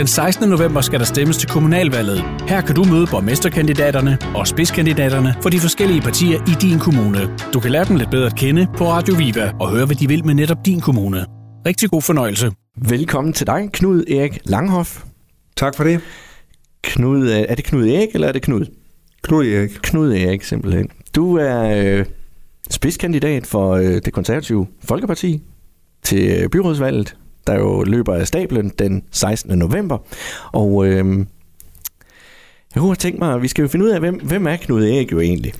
Den 16. november skal der stemmes til kommunalvalget. Her kan du møde borgmesterkandidaterne og spidskandidaterne for de forskellige partier i din kommune. Du kan lære dem lidt bedre at kende på Radio Viva og høre, hvad de vil med netop din kommune. Rigtig god fornøjelse. Velkommen til dig, Knud Erik Langhoff. Tak for det. Knud, øh, er det Knud Erik, eller er det Knud? Knud Erik. Knud Erik, simpelthen. Du er øh, spidskandidat for øh, det konservative Folkeparti til øh, byrådsvalget, der jo løber af stablen den 16. november. Og øh, jeg kunne have tænkt mig, at vi skal jo finde ud af, hvem, hvem er Knud Erik jo egentlig?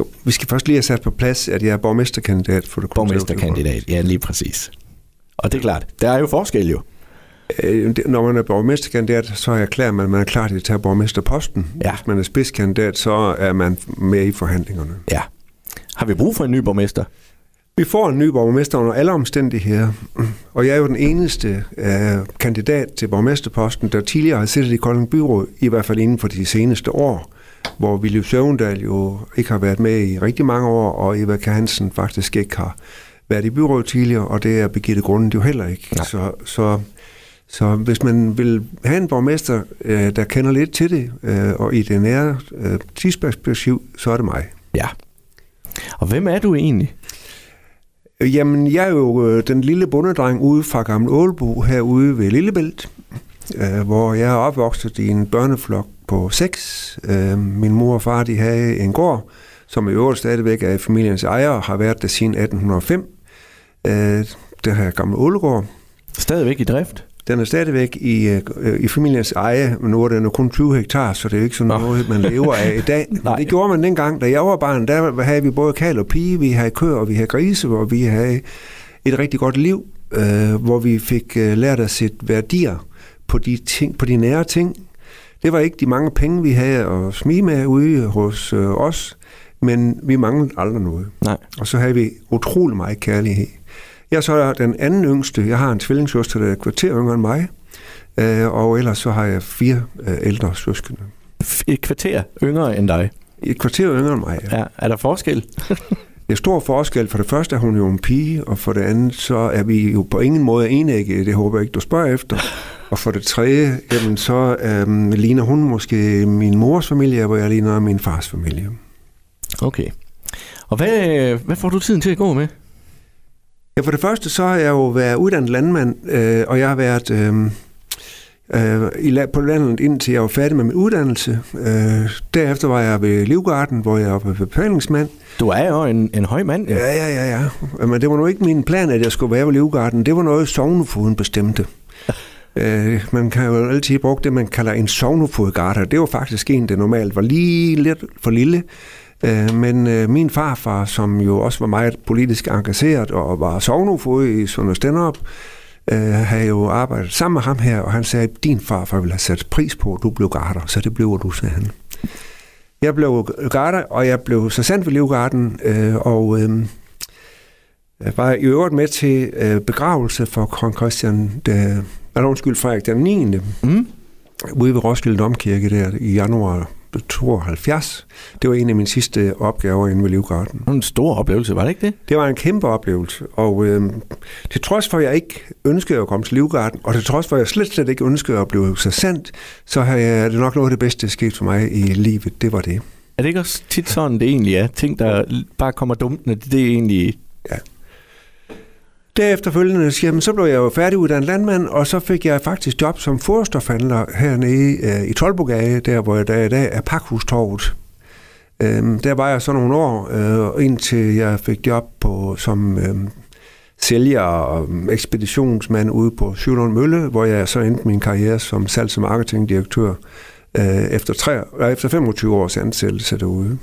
Jo, vi skal først lige have sat på plads, at jeg er borgmesterkandidat for det Borgmesterkandidat, ja lige præcis. Og det er klart, der er jo forskel jo. Øh, når man er borgmesterkandidat, så er jeg klar med, at man er klar til at tage borgmesterposten. Ja. Hvis man er spidskandidat, så er man med i forhandlingerne. Ja. Har vi brug for en ny borgmester? Vi får en ny borgmester under alle omstændigheder, og jeg er jo den eneste uh, kandidat til borgmesterposten, der tidligere har siddet i Kolding Byråd, i hvert fald inden for de seneste år, hvor Willy Søvendal jo ikke har været med i rigtig mange år, og Eva K. Hansen faktisk ikke har været i byrådet tidligere, og det er Birgitte Grunden jo heller ikke. Nej. Så, så, så hvis man vil have en borgmester, øh, der kender lidt til det, øh, og i det nære øh, tidsperspektiv, så er det mig. Ja. Og hvem er du egentlig? Jamen, jeg er jo øh, den lille bundedreng ude fra Gamle Ålbo herude ved Lillebælt, øh, hvor jeg er opvokset i en børneflok på seks. Øh, min mor og far de havde en gård, som i øvrigt stadigvæk er familiens ejer og har været der siden 1805. Øh, det her Gamle Ålegård. Stadigvæk i drift? Den er stadigvæk i, øh, i familiens eje, men nu er den jo kun 20 hektar, så det er jo ikke sådan Nå. noget, man lever af i dag. Men det gjorde man dengang, da jeg var barn. Der havde vi både kald og pige, vi havde køer, og vi havde grise, og vi havde et rigtig godt liv, øh, hvor vi fik øh, lært at sætte værdier på de, ting, på de nære ting. Det var ikke de mange penge, vi havde at smige med ude hos øh, os, men vi manglede aldrig noget. Nej. Og så havde vi utrolig meget kærlighed. Jeg er så den anden yngste. Jeg har en tvillingssøster, der er kvarter yngre end mig. Øh, og ellers så har jeg fire øh, ældre søskende. Et kvarter yngre end dig. Et kvarter yngre end mig. Ja. Ja, er der forskel? Det er stor forskel. For det første er hun jo en pige, og for det andet så er vi jo på ingen måde enægge. Det håber jeg ikke, du spørger efter. Og for det tredje, jamen så øhm, ligner hun måske min mors familie, hvor jeg ligner min fars familie. Okay. Og hvad, hvad får du tiden til at gå med? Ja, for det første så har jeg jo været uddannet landmand, øh, og jeg har været øh, øh, i, på landet indtil jeg var færdig med min uddannelse. Øh, derefter var jeg ved Livgarden, hvor jeg var befalingsmand. Du er jo en, en høj mand. Ja, ja, ja, ja. Men det var nu ikke min plan, at jeg skulle være ved Livgarden. Det var noget, sovnefoden bestemte. Øh, man kan jo altid bruge det, man kalder en sovnefodgarter. Det var faktisk en, der normalt var lige lidt for lille. Øh, men øh, min farfar, som jo også var meget politisk engageret og var sovnefod i Sønder Stenderup, øh, havde jo arbejdet sammen med ham her, og han sagde, at din farfar ville have sat pris på, at du blev garter, så det bliver du, sagde han. Jeg blev garter, og jeg blev så sandt ved Livgarden, øh, og øh, jeg var i øvrigt med til øh, begravelse for kong Christian, der, eller undskyld, Frederik den 9. Mm? ude ved Roskilde Domkirke der i januar 72. Det var en af mine sidste opgaver inde ved Livgarden. En stor oplevelse, var det ikke det? Det var en kæmpe oplevelse, og øh, til trods for, at jeg ikke ønskede at komme til Livgarden, og til trods for, at jeg slet, slet ikke ønskede at blive så sandt, så har jeg, det nok noget af det bedste, der skete for mig i livet. Det var det. Er det ikke også tit sådan, det egentlig er? Ting, der bare kommer dumpende, det er egentlig... Derefterfølgende, jamen, så blev jeg jo færdiguddannet landmand, og så fik jeg faktisk job som forstofhandler hernede øh, i Tolbogade, der hvor jeg der i dag er Pakhustorvet. Øhm, der var jeg så nogle år, øh, indtil jeg fik job på som øh, sælger og øhm, ekspeditionsmand ude på Sjølund Mølle, hvor jeg så endte min karriere som salgs- og marketingdirektør øh, efter, tre, øh, efter 25 års ansættelse derude.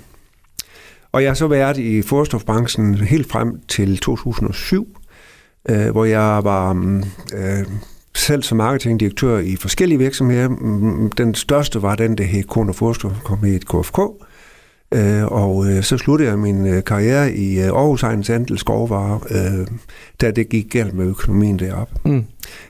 Og jeg har så været i forstofbranchen helt frem til 2007, øh, hvor jeg var mm, øh, selv som marketingdirektør i forskellige virksomheder. Mm, Den største var den, der hed Kone Forstov, kom i et KFK. Øh, og øh, så sluttede jeg min øh, karriere i øh, Aarhus Egens Andel Skovvarer, øh, da det gik galt med økonomien deroppe. Mm.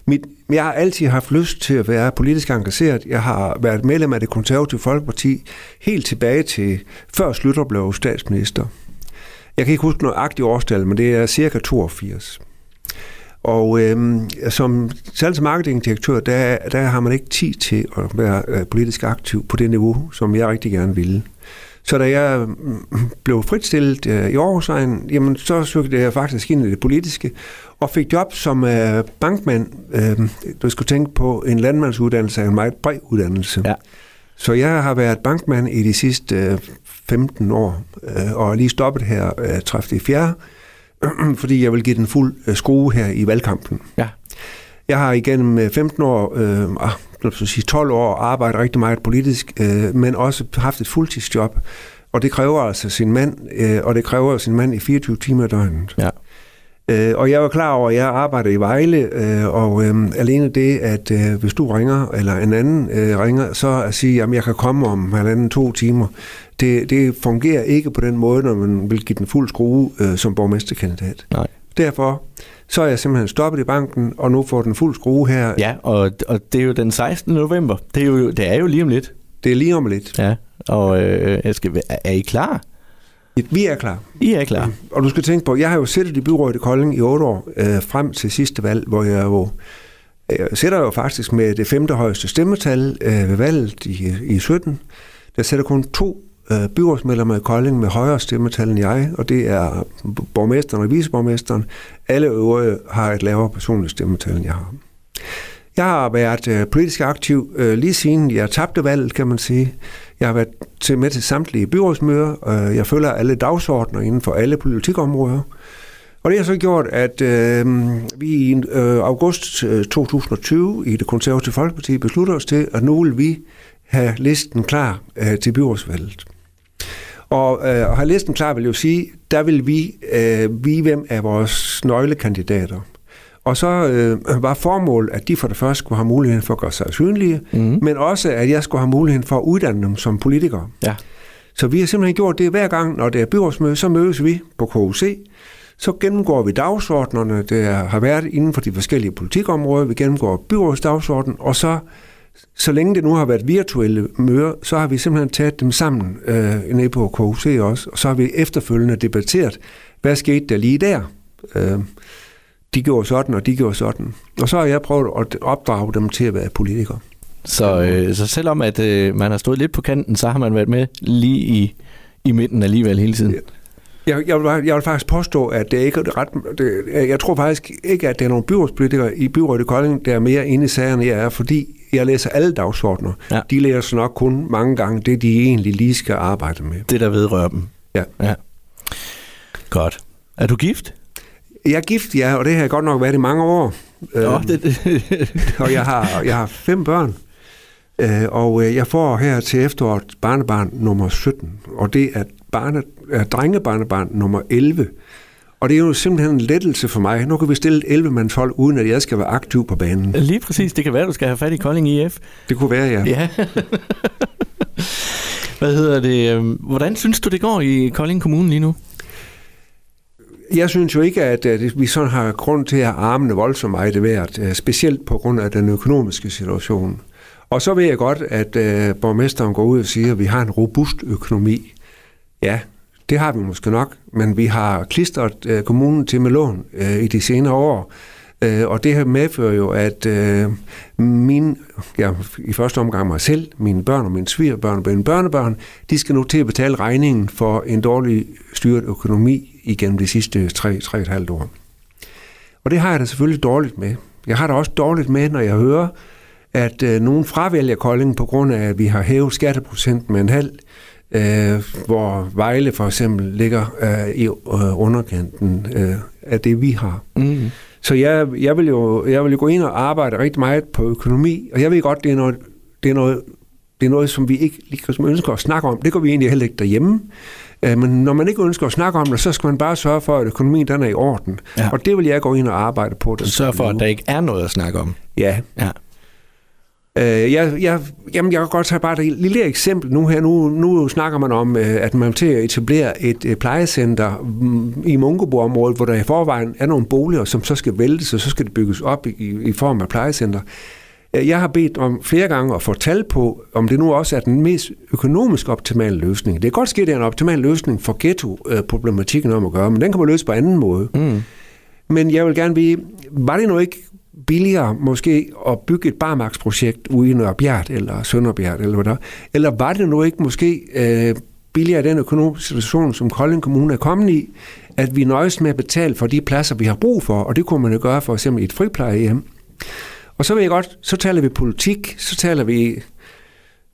Mit, jeg har altid haft lyst til at være politisk engageret. Jeg har været medlem af det konservative Folkeparti helt tilbage til før Slytter blev statsminister. Jeg kan ikke huske noget agtigt årstal, men det er cirka 82. Og øh, som salgs- og marketingdirektør, der, der har man ikke tid til at være øh, politisk aktiv på det niveau, som jeg rigtig gerne ville. Så da jeg mm, blev fritstillet øh, i Aarhus, jamen, så søgte jeg faktisk ind i det politiske, og fik job som øh, bankmand. Øh, du skal tænke på, en landmandsuddannelse er en meget bred uddannelse. Ja. Så jeg har været bankmand i de sidste øh, 15 år, øh, og lige stoppet her øh, 30. i 4., fordi jeg vil give den fuld øh, skrue her i valgkampen. Ja. Jeg har igennem øh, 15 år, øh, ah, så sige 12 år, arbejdet rigtig meget politisk, øh, men også haft et fuldtidsjob. Og det kræver altså sin mand, øh, og det kræver sin mand i 24 timer i døgnet. Ja. Øh, og jeg var klar over, at jeg arbejder i Vejle, øh, og øh, alene det, at øh, hvis du ringer, eller en anden øh, ringer, så at sige, at jeg kan komme om halvanden to timer, det, det fungerer ikke på den måde, når man vil give den fuld skrue øh, som borgmesterkandidat. Nej. Derfor så er jeg simpelthen stoppet i banken, og nu får den fuld skrue her. Ja, og, og det er jo den 16. november. Det er jo, det er jo lige om lidt. Det er lige om lidt. Ja, og øh, jeg skal, er, I klar? Vi er klar. I er klar. Og du skal tænke på, jeg har jo siddet i byrådet i Kolding i otte år, øh, frem til sidste valg, hvor jeg jo jeg sætter jo faktisk med det femte højeste stemmetal øh, ved valget i, i 17. Der sætter kun to øh, byrådsmedlemmer i Kolding med højere stemmetal end jeg, og det er borgmesteren og viceborgmesteren. Alle øvrige har et lavere personligt stemmetal end jeg har. Jeg har været øh, politisk aktiv øh, lige siden jeg tabte valget, kan man sige. Jeg har været til, med til samtlige byrådsmøder. Øh, jeg følger alle dagsordner inden for alle politikområder. Og det har så gjort, at øh, vi i øh, august øh, 2020 i det konservative Folkeparti beslutter os til, at nu vil vi have listen klar øh, til byrådsvalget. Og øh, have listen klar vil jo sige, der vil vi øh, vide, hvem er vores nøglekandidater. Og så øh, var formålet, at de for det første skulle have muligheden for at gøre sig synlige, mm. men også, at jeg skulle have muligheden for at uddanne dem som politikere. Ja. Så vi har simpelthen gjort det hver gang, når det er byrådsmøde, så mødes vi på KUC, så gennemgår vi dagsordnerne, der har været inden for de forskellige politikområder, vi gennemgår byrådsdagsordenen, og så, så længe det nu har været virtuelle møder, så har vi simpelthen taget dem sammen øh, nede på KUC også, og så har vi efterfølgende debatteret, hvad skete der lige der? Øh, de gjorde sådan, og de gjorde sådan. Og så har jeg prøvet at opdrage dem til at være politikere. Så, øh, så selvom at øh, man har stået lidt på kanten, så har man været med lige i, i midten alligevel hele tiden. Jeg, jeg, vil, jeg vil faktisk påstå, at det ikke er ret... Det, jeg tror faktisk ikke, at der er nogle byrådspolitikere i byrådet i Kolding, der er mere inde i sagerne, jeg er, fordi jeg læser alle dagsordner. Ja. De læser nok kun mange gange det, de egentlig lige skal arbejde med. Det, der vedrører dem. Ja. ja. Godt. Er du gift? Jeg er gift, ja, og det har jeg godt nok været i mange år. Nå, det, det. og jeg har, jeg har fem børn. Øh, og øh, jeg får her til efteråret barnebarn nummer 17, og det er, barne, er drengebarnebarn nummer 11. Og det er jo simpelthen en lettelse for mig. Nu kan vi stille et 11 mands hold, uden at jeg skal være aktiv på banen. Lige præcis. Det kan være, du skal have fat i Kolding IF. Det kunne være, ja. Ja. Hvad hedder det? Øhm, hvordan synes du, det går i Kolding Kommune lige nu? Jeg synes jo ikke, at, at vi sådan har grund til at armene voldsomt meget det værd, øh, specielt på grund af den økonomiske situation. Og så ved jeg godt, at uh, borgmesteren går ud og siger, at vi har en robust økonomi. Ja, det har vi måske nok, men vi har klistret øh, kommunen til med lån øh, i de senere år. øh, og det her medfører jo, at øh, min, ja, i første omgang mig selv, mine børn og mine svigerbørn og mine børnebørn, de skal nu til at betale regningen for en dårlig styret økonomi igennem de sidste 3-3,5 år. Og det har jeg da selvfølgelig dårligt med. Jeg har det også dårligt med, når jeg hører, at øh, nogen fravælger Kolding på grund af, at vi har hævet skatteprocenten med en halv, øh, hvor Vejle for eksempel ligger øh, i øh, underkanten øh, af det, vi har. Mm. Så jeg, jeg, vil jo, jeg vil jo gå ind og arbejde rigtig meget på økonomi, og jeg ved godt, det er noget, det er noget, det er noget som vi ikke ligesom ønsker at snakke om. Det går vi egentlig heller ikke derhjemme. Øh, men når man ikke ønsker at snakke om det, så skal man bare sørge for, at økonomien den er i orden. Ja. Og det vil jeg gå ind og arbejde på. Den Sørg for, at der ikke er noget at snakke om. Ja. ja. Øh, jeg, jeg, jamen, jeg kan godt tage bare et lille eksempel nu her. Nu, nu snakker man om, øh, at man vil til at etablere et plejecenter mm, i Munkebo-området, hvor der i forvejen er nogle boliger, som så skal væltes, og så skal det bygges op i, i form af plejecenter. Øh, jeg har bedt om flere gange at få tal på, om det nu også er den mest økonomisk optimale løsning. Det kan godt ske, at det er en optimal løsning for ghetto-problematikken om at gøre, men den kan man løse på anden måde. Mm. Men jeg vil gerne vide, var det nu ikke billigere måske at bygge et barmarksprojekt ude i Nørrebjerg eller Sønderbjerg eller hvad der, eller var det nu ikke måske øh, billigere den økonomiske situation, som Kolding Kommune er kommet i, at vi nøjes med at betale for de pladser, vi har brug for, og det kunne man jo gøre for eksempel i et friplejehjem. Og så vil jeg godt, så taler vi politik, så taler vi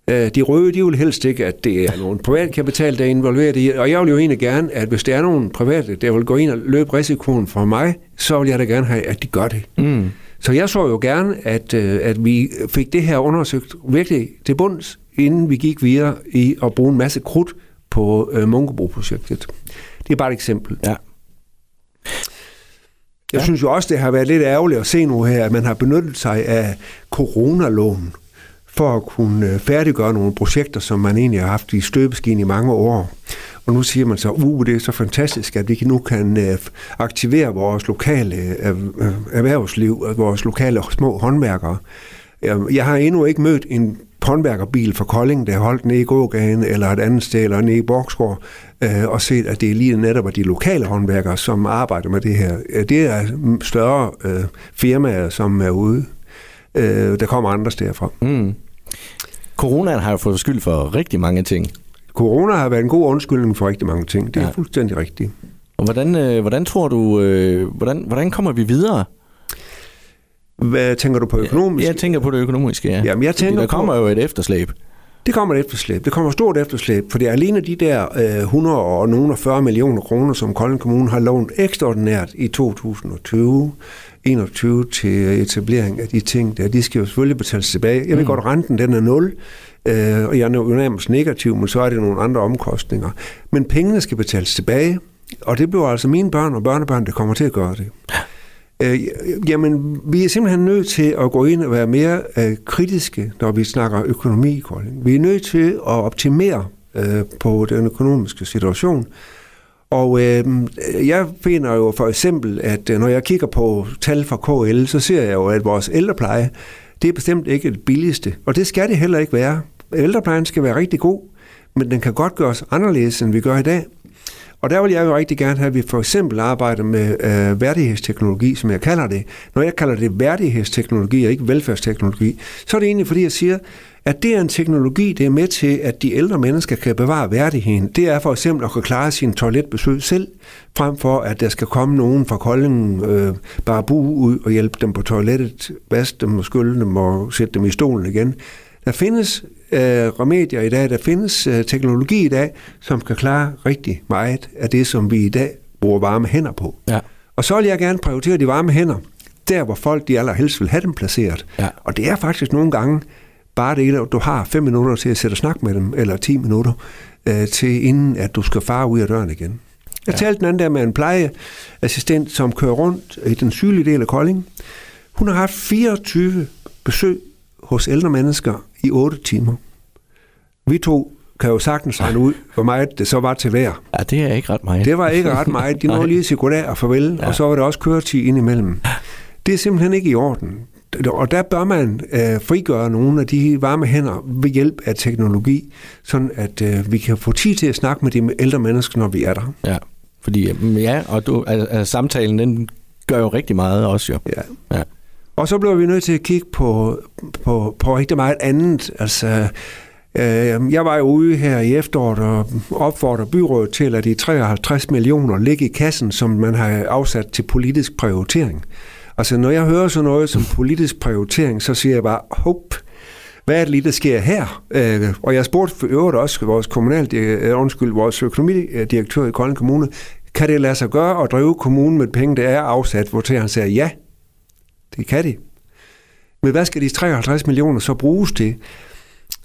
øh, de røde, de vil helst ikke, at det er nogen privat kapital, der er involveret i, og jeg vil jo egentlig gerne, at hvis der er nogen private, der vil gå ind og løbe risikoen for mig, så vil jeg da gerne have, at de gør det. Mm. Så jeg så jo gerne, at, øh, at vi fik det her undersøgt virkelig til bunds, inden vi gik videre i at bruge en masse krudt på øh, Munkebo-projektet. Det er bare et eksempel. Ja. Jeg ja. synes jo også, det har været lidt ærgerligt at se nu her, at man har benyttet sig af coronaloven for at kunne øh, færdiggøre nogle projekter, som man egentlig har haft i støbeskinen i mange år. Og nu siger man så, uh, det er så fantastisk, at vi nu kan øh, aktivere vores lokale øh, øh erhvervsliv, øh, vores lokale små håndværkere. Øhm, jeg har endnu ikke mødt en håndværkerbil fra Kolding, der holdt nede i gågaden eller et andet sted, eller nede i Borgsgård, øh, og set, at det er lige netop de lokale håndværkere, som arbejder med det her. Det er større firmaer, som er ude Øh, der kommer andre steder fra. Mm. Coronaen har jo fået skyld for rigtig mange ting. Corona har været en god undskyldning for rigtig mange ting. Det er ja. fuldstændig rigtigt. Og hvordan, øh, hvordan tror du, øh, hvordan, hvordan kommer vi videre? Hvad tænker du på økonomisk? Jeg tænker på det økonomiske, ja. Jamen, jeg tænker der kommer på, jo et efterslæb. Det kommer et efterslæb. Det kommer stort efterslæb, for det er alene de der øh, 100 og nogle 40 millioner kroner, som Kolding Kommune har lånt ekstraordinært i 2020 21 til etablering af de ting der. De skal jo selvfølgelig betales tilbage. Jeg ved mm. godt, renten den er 0, øh, og jeg er jo nærmest negativ, men så er det nogle andre omkostninger. Men pengene skal betales tilbage, og det bliver altså mine børn og børnebørn, der kommer til at gøre det. Øh, jamen, vi er simpelthen nødt til at gå ind og være mere øh, kritiske, når vi snakker økonomi. Vi er nødt til at optimere øh, på den økonomiske situation. Og øh, jeg finder jo for eksempel, at øh, når jeg kigger på tal fra KL, så ser jeg jo, at vores ældrepleje, det er bestemt ikke det billigste. Og det skal det heller ikke være. Ældreplejen skal være rigtig god, men den kan godt gøres anderledes, end vi gør i dag. Og der vil jeg jo rigtig gerne have, at vi for eksempel arbejder med øh, værdighedsteknologi, som jeg kalder det. Når jeg kalder det værdighedsteknologi og ikke velfærdsteknologi, så er det egentlig, fordi jeg siger, at det er en teknologi, der er med til, at de ældre mennesker kan bevare værdigheden. Det er for eksempel at kunne klare sin toiletbesøg selv, frem for at der skal komme nogen fra Kolding øh, bare bu ud og hjælpe dem på toilettet, vaske dem og skylde dem og sætte dem i stolen igen. Der findes øh, remedier i dag, der findes øh, teknologi i dag, som kan klare rigtig meget af det, som vi i dag bruger varme hænder på. Ja. Og så vil jeg gerne prioritere de varme hænder, der hvor folk de allerhelst vil have dem placeret. Ja. Og det er faktisk nogle gange bare det, at du har fem minutter til at sætte og snakke med dem, eller 10 minutter, øh, til inden at du skal fare ud af døren igen. Jeg ja. talte den anden der med en plejeassistent, som kører rundt i den syglige del af Kolding. Hun har haft 24 besøg hos ældre mennesker i 8 timer. Vi to kan jo sagtens regne ud, hvor meget det så var til hver. Ja, det er ikke ret meget. Det var ikke ret meget. De nåede lige at sige goddag og farvel, ja. og så var der også køretid indimellem. Det er simpelthen ikke i orden. Og der bør man øh, frigøre nogle af de varme hænder ved hjælp af teknologi, sådan at øh, vi kan få tid til at snakke med de ældre mennesker, når vi er der. Ja, fordi ja, og du, altså, samtalen den gør jo rigtig meget også jo. Ja. ja. Og så blev vi nødt til at kigge på, på, på rigtig meget andet. Altså, øh, jeg var jo ude her i efteråret og opfordrer byrådet til, at de 53 millioner ligger i kassen, som man har afsat til politisk prioritering. Altså, når jeg hører sådan noget som politisk prioritering, så siger jeg bare, hop, hvad er det lige, der sker her? Øh, og jeg spurgte for øvrigt også vores, kommunal, øh, undskyld, vores økonomidirektør i Kolding Kommune, kan det lade sig gøre at drive kommunen med penge, der er afsat? Hvor til han sagde, ja, det kan det. Men hvad skal de 53 millioner så bruges til?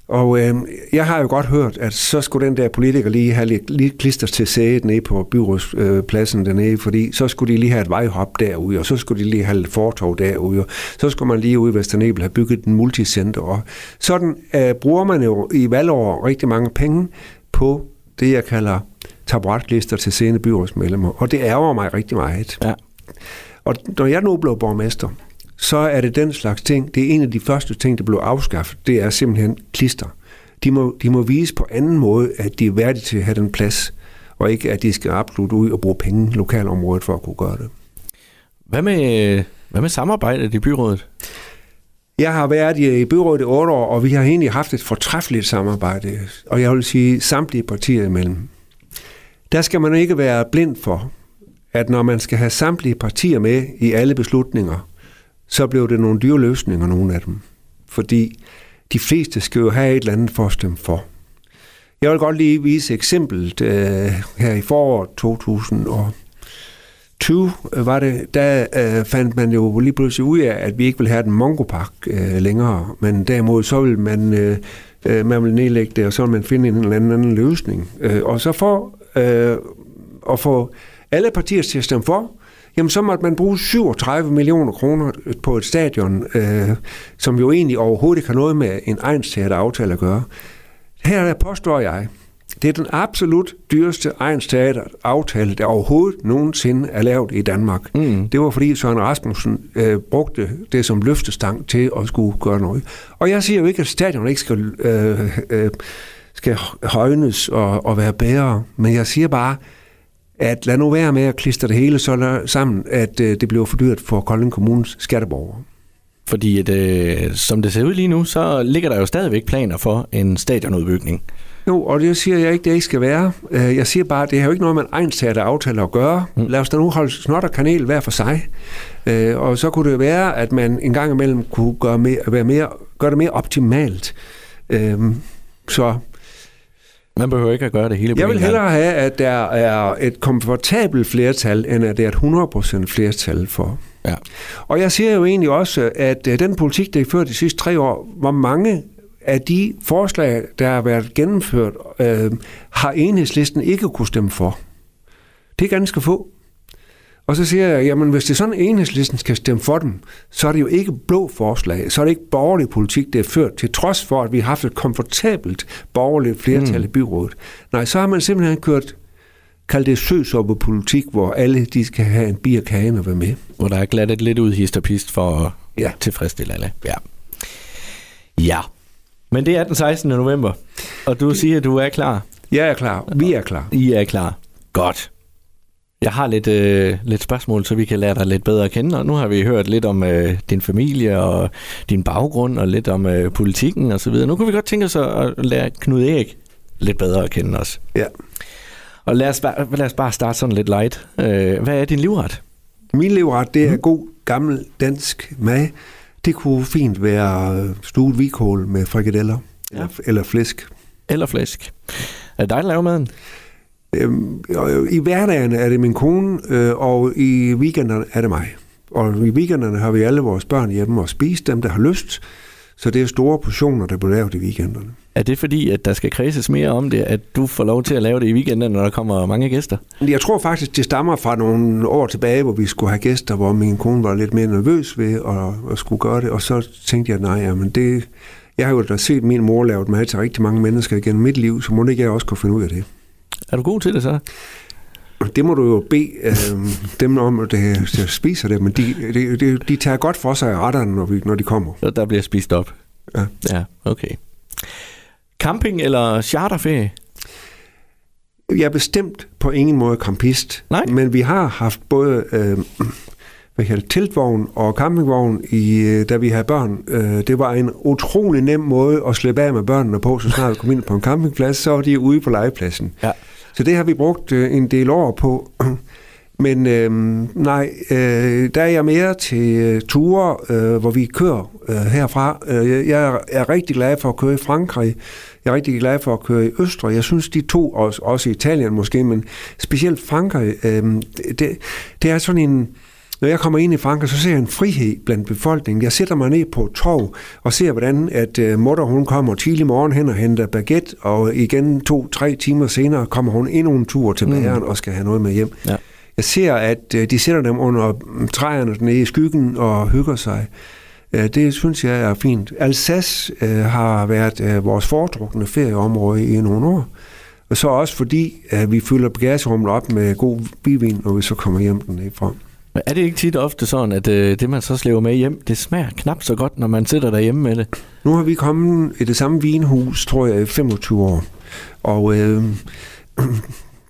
Og øh, jeg har jo godt hørt, at så skulle den der politiker lige have lidt, lidt klister til sædet nede på byrådspladsen øh, dernede, fordi så skulle de lige have et vejhop derude, og så skulle de lige have et fortog derude, og så skulle man lige ude i Vesternebel have bygget en multicenter. Og sådan øh, bruger man jo i valgår rigtig mange penge på det, jeg kalder taburetlister til sene byrådsmedlemmer, og det ærger mig rigtig meget. Ja. Og når jeg nu blev borgmester, så er det den slags ting, det er en af de første ting, der blev afskaffet, det er simpelthen klister. De må, de må vise på anden måde, at de er værdige til at have den plads, og ikke at de skal absolut ud og bruge penge i lokalområdet for at kunne gøre det. Hvad med, hvad med samarbejdet i byrådet? Jeg har været i byrådet i otte år, og vi har egentlig haft et fortræffeligt samarbejde, og jeg vil sige samtlige partier imellem. Der skal man ikke være blind for, at når man skal have samtlige partier med i alle beslutninger, så blev det nogle dyre løsninger, nogle af dem. Fordi de fleste skal jo have et eller andet for at stemme for. Jeg vil godt lige vise eksemplet øh, her i foråret 2020 øh, var det, der øh, fandt man jo lige pludselig ud af, at vi ikke vil have den mongopak øh, længere, men derimod så vil man, øh, øh, man vil nedlægge det, og så vil man finde en eller anden, anden løsning. Øh, og så for øh, at få alle partier til at stemme for, jamen så måtte man bruge 37 millioner kroner på et stadion, øh, som jo egentlig overhovedet ikke har noget med en egensteater aftale at gøre. Her der påstår jeg, det er den absolut dyreste egensteater aftale, der overhovedet nogensinde er lavet i Danmark. Mm. Det var fordi Søren Rasmussen øh, brugte det som løftestang til at skulle gøre noget. Og jeg siger jo ikke, at stadion ikke skal, øh, øh, skal højnes og, og være bedre, men jeg siger bare, at lad nu være med at klistre det hele så sammen, at øh, det bliver for dyrt for Kolding Kommunes skatteborgere. Fordi at, øh, som det ser ud lige nu, så ligger der jo stadigvæk planer for en stadionudbygning. Jo, og det siger jeg ikke, det ikke skal være. Øh, jeg siger bare, at det har jo ikke noget med en egensatte aftale at gøre. Mm. Lad os da nu holde snot og kanel hver for sig. Øh, og så kunne det være, at man en gang imellem kunne gøre, mere, være mere, gøre det mere optimalt. Øh, så man behøver ikke at gøre det hele på Jeg vil hellere have, at der er et komfortabelt flertal, end at det er et 100% flertal for. Ja. Og jeg siger jo egentlig også, at øh, den politik, der er ført de sidste tre år, hvor mange af de forslag, der har været gennemført, øh, har enhedslisten ikke kunne stemme for. Det er ganske få. Og så siger jeg, jamen hvis det er sådan, enhedslisten skal stemme for dem, så er det jo ikke blå forslag, så er det ikke borgerlig politik, det er ført, til trods for, at vi har haft et komfortabelt borgerligt flertal mm. i byrådet. Nej, så har man simpelthen kørt kald det politik, hvor alle de skal have en bier kagen og være med. Hvor der er glattet lidt ud hist og pist for at ja. tilfredsstille alle. Ja. Ja. Men det er den 16. november, og du siger, at du er klar. Jeg er klar. Vi er klar. I er klar. Godt. Jeg har lidt, øh, lidt spørgsmål, så vi kan lære dig lidt bedre at kende. Og nu har vi hørt lidt om øh, din familie og din baggrund, og lidt om øh, politikken og så videre. Nu kan vi godt tænke os at lære Knud Erik lidt bedre at kende os. Ja. Og lad os, bare, lad os bare starte sådan lidt light. Øh, hvad er din livret? Min livret, det er mm. god, gammel dansk mad. Det kunne fint være øh, stuet vikål med frikadeller ja. eller, eller flæsk. Eller flæsk. Er det dig, der laver maden? Øhm, I hverdagen er det min kone, øh, og i weekenderne er det mig. Og i weekenderne har vi alle vores børn hjemme og spise dem, der har lyst. Så det er store portioner, der bliver lavet i weekenderne. Er det fordi, at der skal kredses mere om det, at du får lov til at lave det i weekenden, når der kommer mange gæster? Jeg tror faktisk, det stammer fra nogle år tilbage, hvor vi skulle have gæster, hvor min kone var lidt mere nervøs ved at, at skulle gøre det. Og så tænkte jeg, nej, men det... Jeg har jo da set min mor lave mad til rigtig mange mennesker igennem mit liv, så må ikke jeg også kunne finde ud af det. Er du god til det så? Det må du jo bede øh, dem om, at de spiser det, men de, de, de, de tager godt for sig af retterne, når, vi, når de kommer. Så der bliver spist op? Ja. Ja, okay. Camping eller charterferie? Jeg er bestemt på ingen måde campist. Nej. Men vi har haft både øh, hvad hedder teltvogn og campingvogn, i, øh, da vi havde børn. Øh, det var en utrolig nem måde at slippe af med børnene på, så snart vi kom ind på en campingplads, så var de ude på legepladsen. Ja. Så det har vi brugt øh, en del år på. Men øh, nej, øh, der er jeg mere til øh, ture, øh, hvor vi kører øh, herfra. Øh, jeg er, rigtig glad for at køre i Frankrig. Jeg er rigtig glad for at køre i Østrig. Jeg synes, de to, også, også i Italien måske, men specielt Frankrig, øh, det, det er sådan en... Når jeg kommer ind i Frankrig, så ser jeg en frihed blandt befolkningen. Jeg sætter mig ned på et torv og ser, hvordan at uh, mutter hun kommer tidlig morgen hen og henter baguette, og igen to-tre timer senere kommer hun endnu en tur til bageren mm. og skal have noget med hjem. Ja. Jeg ser, at uh, de sætter dem under træerne nede i skyggen og hygger sig. Uh, det synes jeg er fint. Alsace uh, har været vores foretrukne ferieområde i nogle år. Og så også fordi, at vi fylder bagagerummet op med god bivin, når vi så kommer hjem dernede fra. Men er det ikke tit ofte sådan, at øh, det, man så slæver med hjem, det smager knap så godt, når man sidder derhjemme med det? Nu har vi kommet i det samme vinhus, tror jeg, i 25 år. Og øh,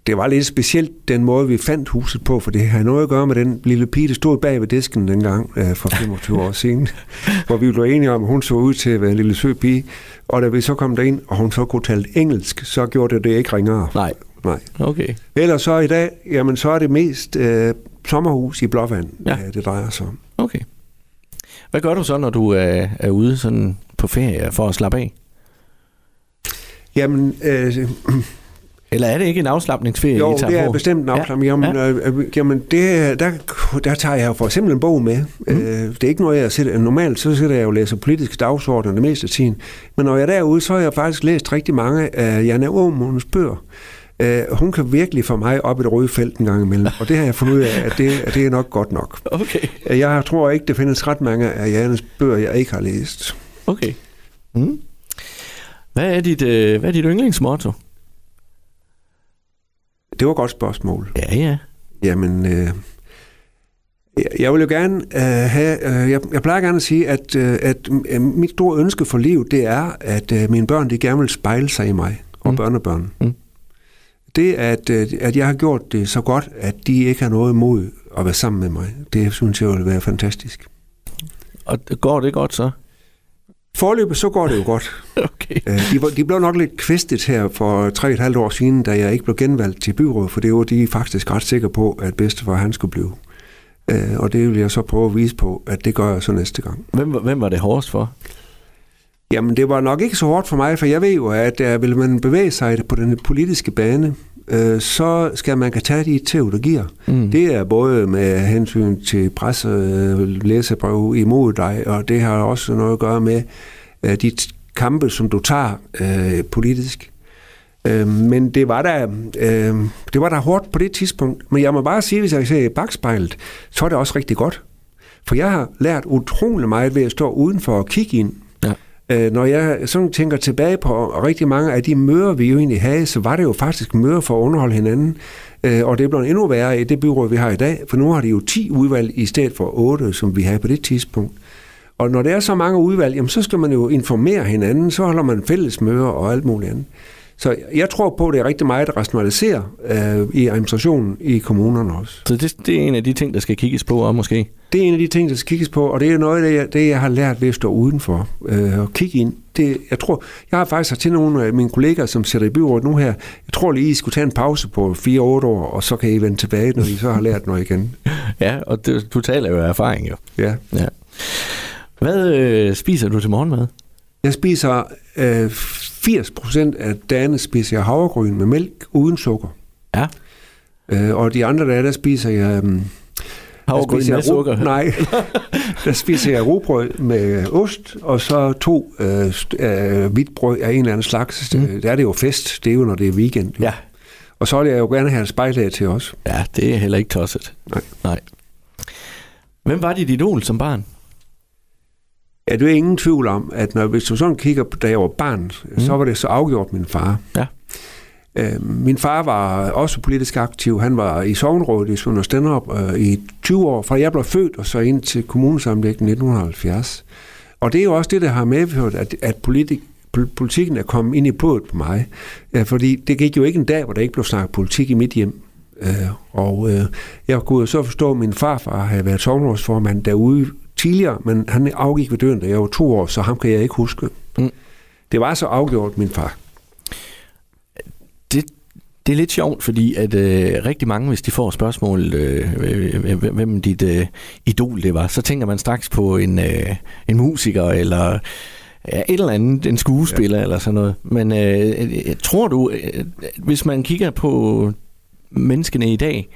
det var lidt specielt, den måde, vi fandt huset på, for det har noget at gøre med den lille pige, der stod bag ved disken dengang øh, for 25 år siden, hvor vi blev enige om, at hun så ud til at være en lille sød pige, og da vi så kom derind, og hun så kunne tale engelsk, så gjorde det det ikke ringere. Nej. Nej. Okay. Ellers så i dag, jamen så er det mest øh, sommerhus i Blåvand, Ja. ja. det drejer sig om. Okay. Hvad gør du så, når du er, er ude sådan på ferie for at slappe af? Jamen, øh, Eller er det ikke en afslappningsferie, jo, I tager det er på? bestemt en. Jamen, Ja. øh, øh, jamen det, der, der tager jeg for eksempel en bog med. Mm. Øh, det er ikke noget, jeg sætter. Normalt så sidder jeg jo læser politiske dagsordner det meste af tiden. Men når jeg er derude, så har jeg faktisk læst rigtig mange af Janne Aumundens bøger. Øh, hun kan virkelig få mig op i det røde felt en gang imellem. Og det har jeg fundet ud af, at det, at det er nok godt nok. Okay. Jeg tror ikke, der findes ret mange af Jannes bøger, jeg ikke har læst. Okay. Mm. Hvad er dit, øh, hvad er dit yndlingsmotto? Det var et godt spørgsmål. Ja, ja. Jamen, øh, jeg- vil jo gerne øh, have, øh, jeg, jeg plejer gerne at sige, at, øh, at øh, mit store ønske for livet, det er, at øh, mine børn, de gerne vil spejle sig i mig og mm. børnebørn. Mm. Det, at, øh, at jeg har gjort det så godt, at de ikke har noget imod at være sammen med mig, det synes jeg vil være fantastisk. Og går det godt så? Forløbet, så går det jo godt. Okay. Øh, De, de blev nok lidt kvistet her for tre et halvt år siden, da jeg ikke blev genvalgt til byrådet, for det var de faktisk ret sikre på, at bedstefar han skulle blive. Øh, Og det vil jeg så prøve at vise på, at det gør jeg så næste gang. Hvem, var- hvem var det hårdest for? Jamen, det var nok ikke så hårdt for mig, for jeg ved jo, at uh, vil man bevæge sig på den politiske bane, uh, så skal man kan tage de giver. Mm. Det er både med hensyn til presse, uh, læsebrev imod dig, og det har også noget at gøre med uh, de kampe, som du tager uh, politisk. Uh, men det var, da, uh, det var da hårdt på det tidspunkt. Men jeg må bare sige, hvis jeg ser i bagspejlet, så er det også rigtig godt. For jeg har lært utrolig meget ved at stå udenfor og kigge ind. Øh, når jeg sådan tænker tilbage på rigtig mange af de møder, vi jo egentlig havde, så var det jo faktisk møder for at underholde hinanden. Øh, og det er blevet endnu værre i det byråd, vi har i dag, for nu har de jo 10 udvalg i stedet for 8, som vi havde på det tidspunkt. Og når der er så mange udvalg, jamen, så skal man jo informere hinanden, så holder man fælles møder og alt muligt andet. Så jeg tror på, at det er rigtig meget at rationalisere øh, i administrationen i kommunerne også. Så det, det er en af de ting, der skal kigges på, og måske. Det er en af de ting, der skal kigges på, og det er noget af det, jeg, det, jeg har lært ved at stå udenfor øh, og kigge ind. Det, jeg tror, jeg har faktisk sagt til nogle af mine kolleger, som sidder i byrådet nu her, jeg tror lige, I skulle tage en pause på 4-8 år, og så kan I vende tilbage, når I så har lært noget igen. Ja, og det, du taler jo af erfaring, jo. Ja. Ja. Hvad øh, spiser du til morgenmad? Jeg spiser øh, 80% af dagene spiser jeg havregryn med mælk uden sukker. Ja. Øh, og de andre dage, der spiser jeg... Øh, Havregryn med sukker? Nej, der spiser jeg rugbrød med ost, og så to øh, øh, hvidt brød af en eller anden slags. Mm. Mm. Der er det jo fest, det er jo, når det er weekend. Jo. Ja. Og så vil jeg jo gerne have et spejlag til os. Ja, det er heller ikke tosset. Nej. Nej. Hvem var dit idol som barn? Ja, det er ingen tvivl om, at når, hvis du sådan kigger på, da jeg var barn, mm. så var det så afgjort min far. Ja. Øh, min far var også politisk aktiv. Han var i sovnrådet i Sønder Stenderup øh, i 20 år, fra jeg blev født og så ind til kommunesamlægningen 1970. Og det er jo også det, der har medført, at, at politik, pol- politikken er kommet ind i blodet på mig. Ja, fordi det gik jo ikke en dag, hvor der ikke blev snakket politik i mit hjem. Øh, og øh, jeg kunne jo så forstå, at min farfar havde været sovnrådsformand derude tidligere, men han afgik ved døden, da jeg var to år, så ham kan jeg ikke huske. Mm. Det var så afgjort, min far. Det, det er lidt sjovt, fordi at øh, rigtig mange, hvis de får spørgsmål, øh, øh, hvem dit øh, idol det var, så tænker man straks på en, øh, en musiker eller ja, et eller andet, en skuespiller ja. eller sådan noget. Men øh, øh, tror du, øh, hvis man kigger på menneskene i dag,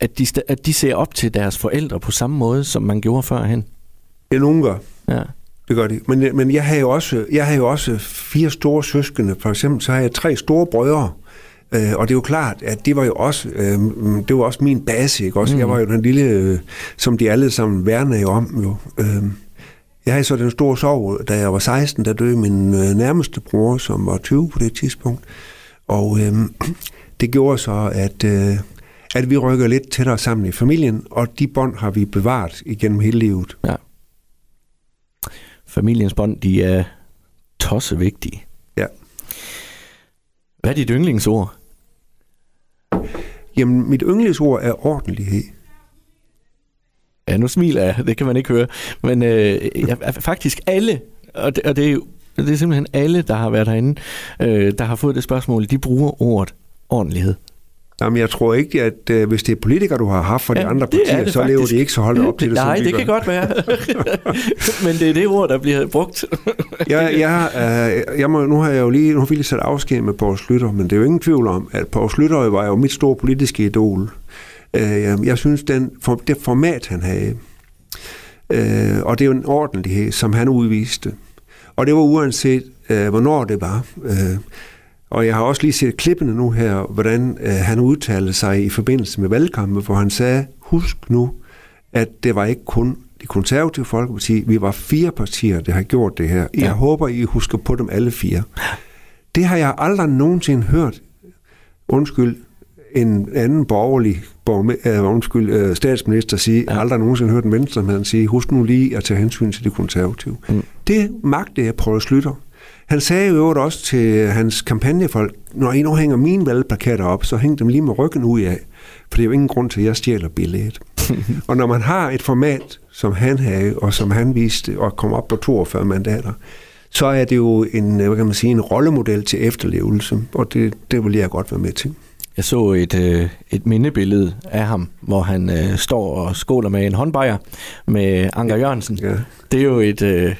at de, at de ser op til deres forældre på samme måde, som man gjorde førhen? Det nogen gør. Ja. Det gør de. Men, men jeg, havde jo også, jeg havde jo også fire store søskende. For eksempel så har jeg tre store brødre. Øh, og det er jo klart, at det var jo også, øh, det var også min base. Ikke? Også, Mm. Jeg var jo den lille, øh, som de alle sammen værnede om. Jo. Øh, jeg havde så den store sorg, da jeg var 16, der døde min øh, nærmeste bror, som var 20 på det tidspunkt. Og øh, det gjorde så, at, øh, at vi rykker lidt tættere sammen i familien, og de bånd har vi bevaret igennem hele livet. Familiens bånd, de er tosse vigtige. Ja. Hvad er dit yndlingsord? Jamen, mit yndlingsord er ordentlighed. Ja, nu smiler jeg. Det kan man ikke høre. Men øh, ja, faktisk alle, og det, og det er jo det er simpelthen alle, der har været herinde, øh, der har fået det spørgsmål, de bruger ordet ordentlighed. Jamen, jeg tror ikke, at øh, hvis det er politikere, du har haft fra ja, de andre partier, så lever de ikke så holdt op til det, Nej, det kan godt være. Men det er det ord, der bliver brugt. jeg, jeg, øh, jeg må, nu har jeg jo lige, nu har vi lige sat afsked med Poul Slytter, men det er jo ingen tvivl om, at Poul Slytter var jo mit store politiske idol. Øh, jeg synes, den, for, det format, han havde, øh, og det er jo en ordentlighed, som han udviste. Og det var uanset, øh, hvornår det var. Øh, og jeg har også lige set klippene nu her, hvordan øh, han udtalte sig i forbindelse med valgkampen, hvor han sagde, husk nu, at det var ikke kun de konservative folkeparti, vi var fire partier, der har gjort det her. Jeg ja. håber, I husker på dem alle fire. Det har jeg aldrig nogensinde hørt, undskyld, en anden borgerlig uh, undskyld, uh, statsminister sige, ja. jeg har aldrig nogensinde hørt en venstremand sige, husk nu lige at tage hensyn til de konservative. Mm. Det magte jeg prøve at slutte. Han sagde jo også til hans kampagnefolk, når I nu hænger mine valgplakater op, så hæng dem lige med ryggen ud af, for det er jo ingen grund til, at jeg stjæler billedet. og når man har et format, som han havde, og som han viste, og kom op på 42 mandater, så er det jo en, hvad kan man sige, en rollemodel til efterlevelse, og det, det vil jeg godt være med til. Jeg så et, øh, et mindebillede af ham, hvor han øh, står og skåler med en håndbejer med Anker Jørgensen. Ja. Det er jo et, øh,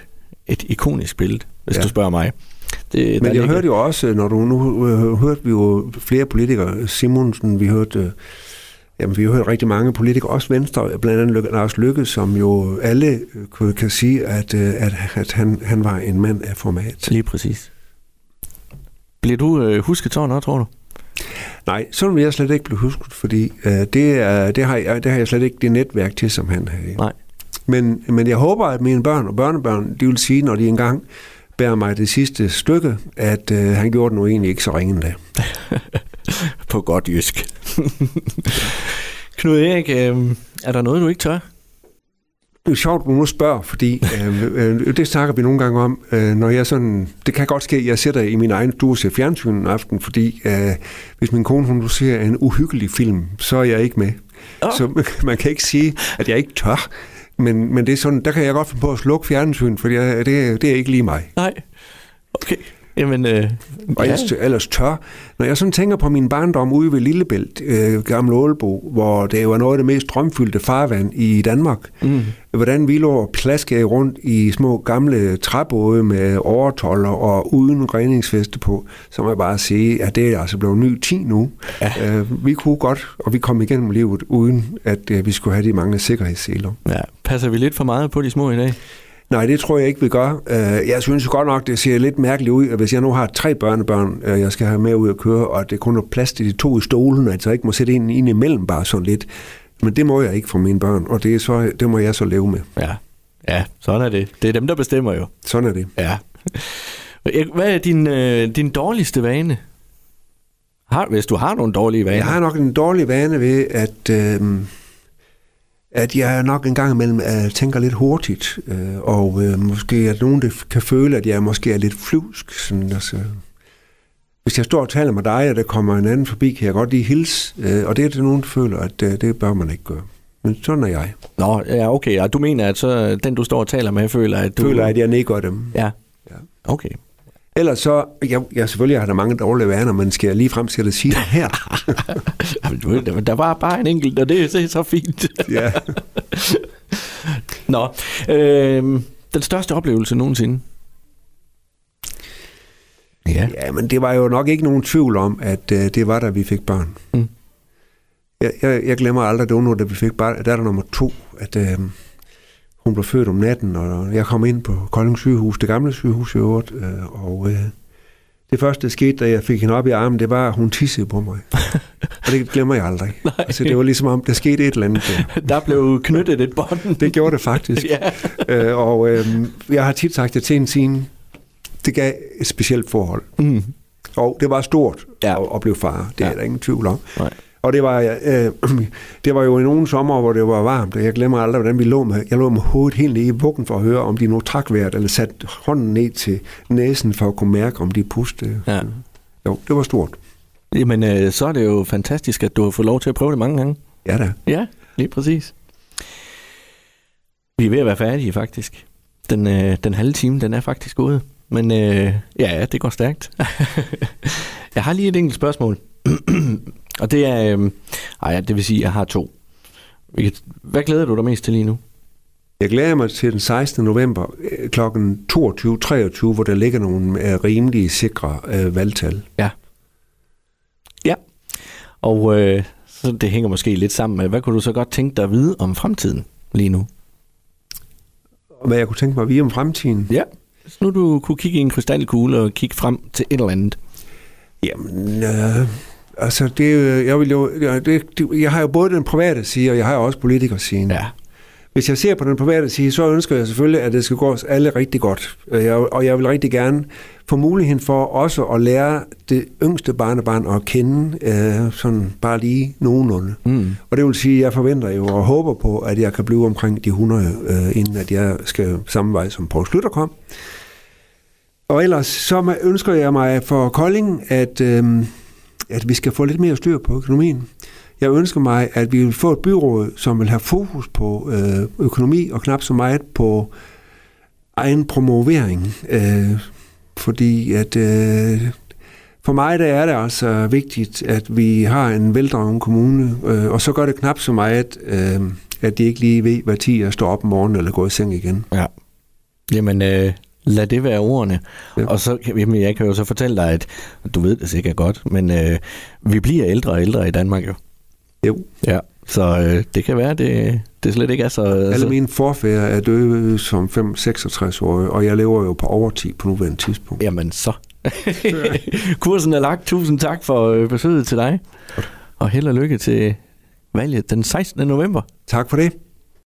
et ikonisk billede, hvis ja. du spørger mig. Det, Men jeg hørte jo også, når du nu øh, hørte vi jo flere politikere, Simonsen, vi hørte, øh, jamen, vi har hørt rigtig mange politikere, også Venstre, blandt andet Lars Lykke, som jo alle øh, kan sige, at, øh, at, at han, han var en mand af format. Lige præcis. Bliver du øh, husket noget, tror du? Nej, sådan vil jeg slet ikke blive husket, fordi øh, det, er, det, har jeg, det har jeg slet ikke det netværk til, som han havde. Nej. Men, men jeg håber, at mine børn og børnebørn, de vil sige, når de engang bærer mig det sidste stykke, at øh, han gjorde det nu egentlig ikke så ringende. På godt jysk. Knud Erik, øh, er der noget, du ikke tør? Det er sjovt, du nu spørger, fordi øh, øh, det snakker vi nogle gange om, øh, når jeg sådan, det kan godt ske, at jeg sætter i min egen stue ser fjernsyn en aften, fordi øh, hvis min kone hun ser en uhyggelig film, så er jeg ikke med. Oh. Så man kan ikke sige, at jeg ikke tør. Men, men det er sådan, der kan jeg godt finde på at slukke fjernsyn, for det, det, det er ikke lige mig. Nej, okay. Jamen, øh, og ja. ellers, ellers tør. Når jeg sådan tænker på min barndom ude ved Lillebælt, øh, Gamle Ålebo, hvor det var noget af det mest strømfyldte farvand i Danmark, mm. hvordan vi lå og plaskede rundt i små gamle træbåde med overtoller og uden redningsfeste på, så må jeg bare sige, at det er altså blevet ny 10 nu. Ja. Øh, vi kunne godt, og vi kom igennem livet, uden at øh, vi skulle have de mange sikkerhedsseler. Ja. Passer vi lidt for meget på de små i dag? Nej, det tror jeg ikke, vi gør. Øh, jeg synes godt nok, det ser lidt mærkeligt ud, at hvis jeg nu har tre børnebørn, øh, jeg skal have med ud at køre, og det kun er plads til de to i stolen, at jeg ikke må sætte en ind imellem bare sådan lidt. Men det må jeg ikke for mine børn, og det, er så, det må jeg så leve med. Ja. ja, sådan er det. Det er dem, der bestemmer jo. Sådan er det. Ja. Hvad er din, øh, din dårligste vane? Har, hvis du har nogle dårlige vaner? Jeg har nok en dårlig vane ved, at... Øh, at jeg nok en gang imellem uh, tænker lidt hurtigt, uh, og uh, måske at nogen det kan føle, at jeg måske er lidt flyvsk. Sådan, altså. Hvis jeg står og taler med dig, og der kommer en anden forbi, kan jeg godt lige hilse, uh, og det er det nogen, der føler, at uh, det bør man ikke gøre. Men sådan er jeg. Nå, ja, okay. Og du mener, at så den, du står og taler med, føler, at du... Føler, at jeg nikker dem. Ja. ja. Okay. Ellers så, jeg, jeg selvfølgelig har der mange dårlige vaner, men skal jeg lige frem til at sige det her? Jamen, der var bare en enkelt, og det, det er så fint. ja. Nå, øh, den største oplevelse nogensinde? Ja. ja, men det var jo nok ikke nogen tvivl om, at uh, det var, da vi fik børn. Mm. Jeg, jeg, jeg glemmer aldrig, det var, da vi fik barn, der er der nummer to, at... Uh, hun blev født om natten, og jeg kom ind på Kolding sygehus, det gamle sygehus i øvrigt, øh, og øh, det første, der skete, da jeg fik hende op i armen, det var, at hun tissede på mig. og det glemmer jeg aldrig. Nej. Altså, det var ligesom om, der skete et eller andet. Der, der blev knyttet et bånd. det gjorde det faktisk. ja. øh, og øh, jeg har tit sagt det til en scene, det gav et specielt forhold. Mm. Og det var stort ja. at, at blive far, det ja. er der ingen tvivl om. Nej. Og det var, øh, det var jo i nogle sommer, hvor det var varmt, og jeg glemmer aldrig, hvordan vi lå med, jeg lå med hovedet helt nede i vuggen for at høre, om de nu trak vejret, eller satte hånden ned til næsen for at kunne mærke, om de pustede. Ja. Jo, det var stort. Jamen, øh, så er det jo fantastisk, at du har fået lov til at prøve det mange gange. Ja da. Ja, lige præcis. Vi er ved at være færdige, faktisk. Den, øh, den halve time, den er faktisk ude. Men øh, ja, det går stærkt. jeg har lige et enkelt spørgsmål. Og det er... Øh, ej, det vil sige, at jeg har to. Hvad glæder du dig mest til lige nu? Jeg glæder mig til den 16. november kl. 22.23, hvor der ligger nogle øh, rimelige, sikre øh, valgtal. Ja. Ja. Og øh, så det hænger måske lidt sammen med, hvad kunne du så godt tænke dig at vide om fremtiden lige nu? Hvad jeg kunne tænke mig at vide om fremtiden? Ja. Hvis nu du kunne kigge i en krystalkugle og kigge frem til et eller andet. Jamen, øh, altså det, jeg vil jo, det, jeg har jo både den private side, og jeg har også politikersiden. Ja. Hvis jeg ser på den private side, så ønsker jeg selvfølgelig, at det skal gå os alle rigtig godt. Og jeg vil rigtig gerne få muligheden for også at lære det yngste barnebarn at kende, øh, sådan bare lige nogenlunde. Mm. Og det vil sige, at jeg forventer jo og håber på, at jeg kan blive omkring de 100, øh, inden at jeg skal samme vej som Poul Slytter kom. Og ellers så ønsker jeg mig for Kolding, at, øh, at vi skal få lidt mere styr på økonomien. Jeg ønsker mig, at vi vil få et byråd, som vil have fokus på øh, økonomi og knap så meget på egen promovering. Øh, fordi at øh, for mig der er det altså vigtigt, at vi har en veldreven kommune, øh, og så gør det knap så meget, øh, at de ikke lige ved, hvad tid jeg står op om morgenen eller går i seng igen. Ja. Jamen, øh, lad det være ordene. Ja. Og så, jamen, jeg kan jo så fortælle dig, at du ved det sikkert godt, men øh, vi bliver ældre og ældre i Danmark jo. Jo. Ja, så øh, det kan være, det, det slet ikke er så... Alle så... mine forfædre er døde som 5-66 år, og jeg lever jo på overtid på nuværende tidspunkt. Jamen så. Kursen er lagt. Tusind tak for øh, besøget til dig. Og held og lykke til valget den 16. november. Tak for det.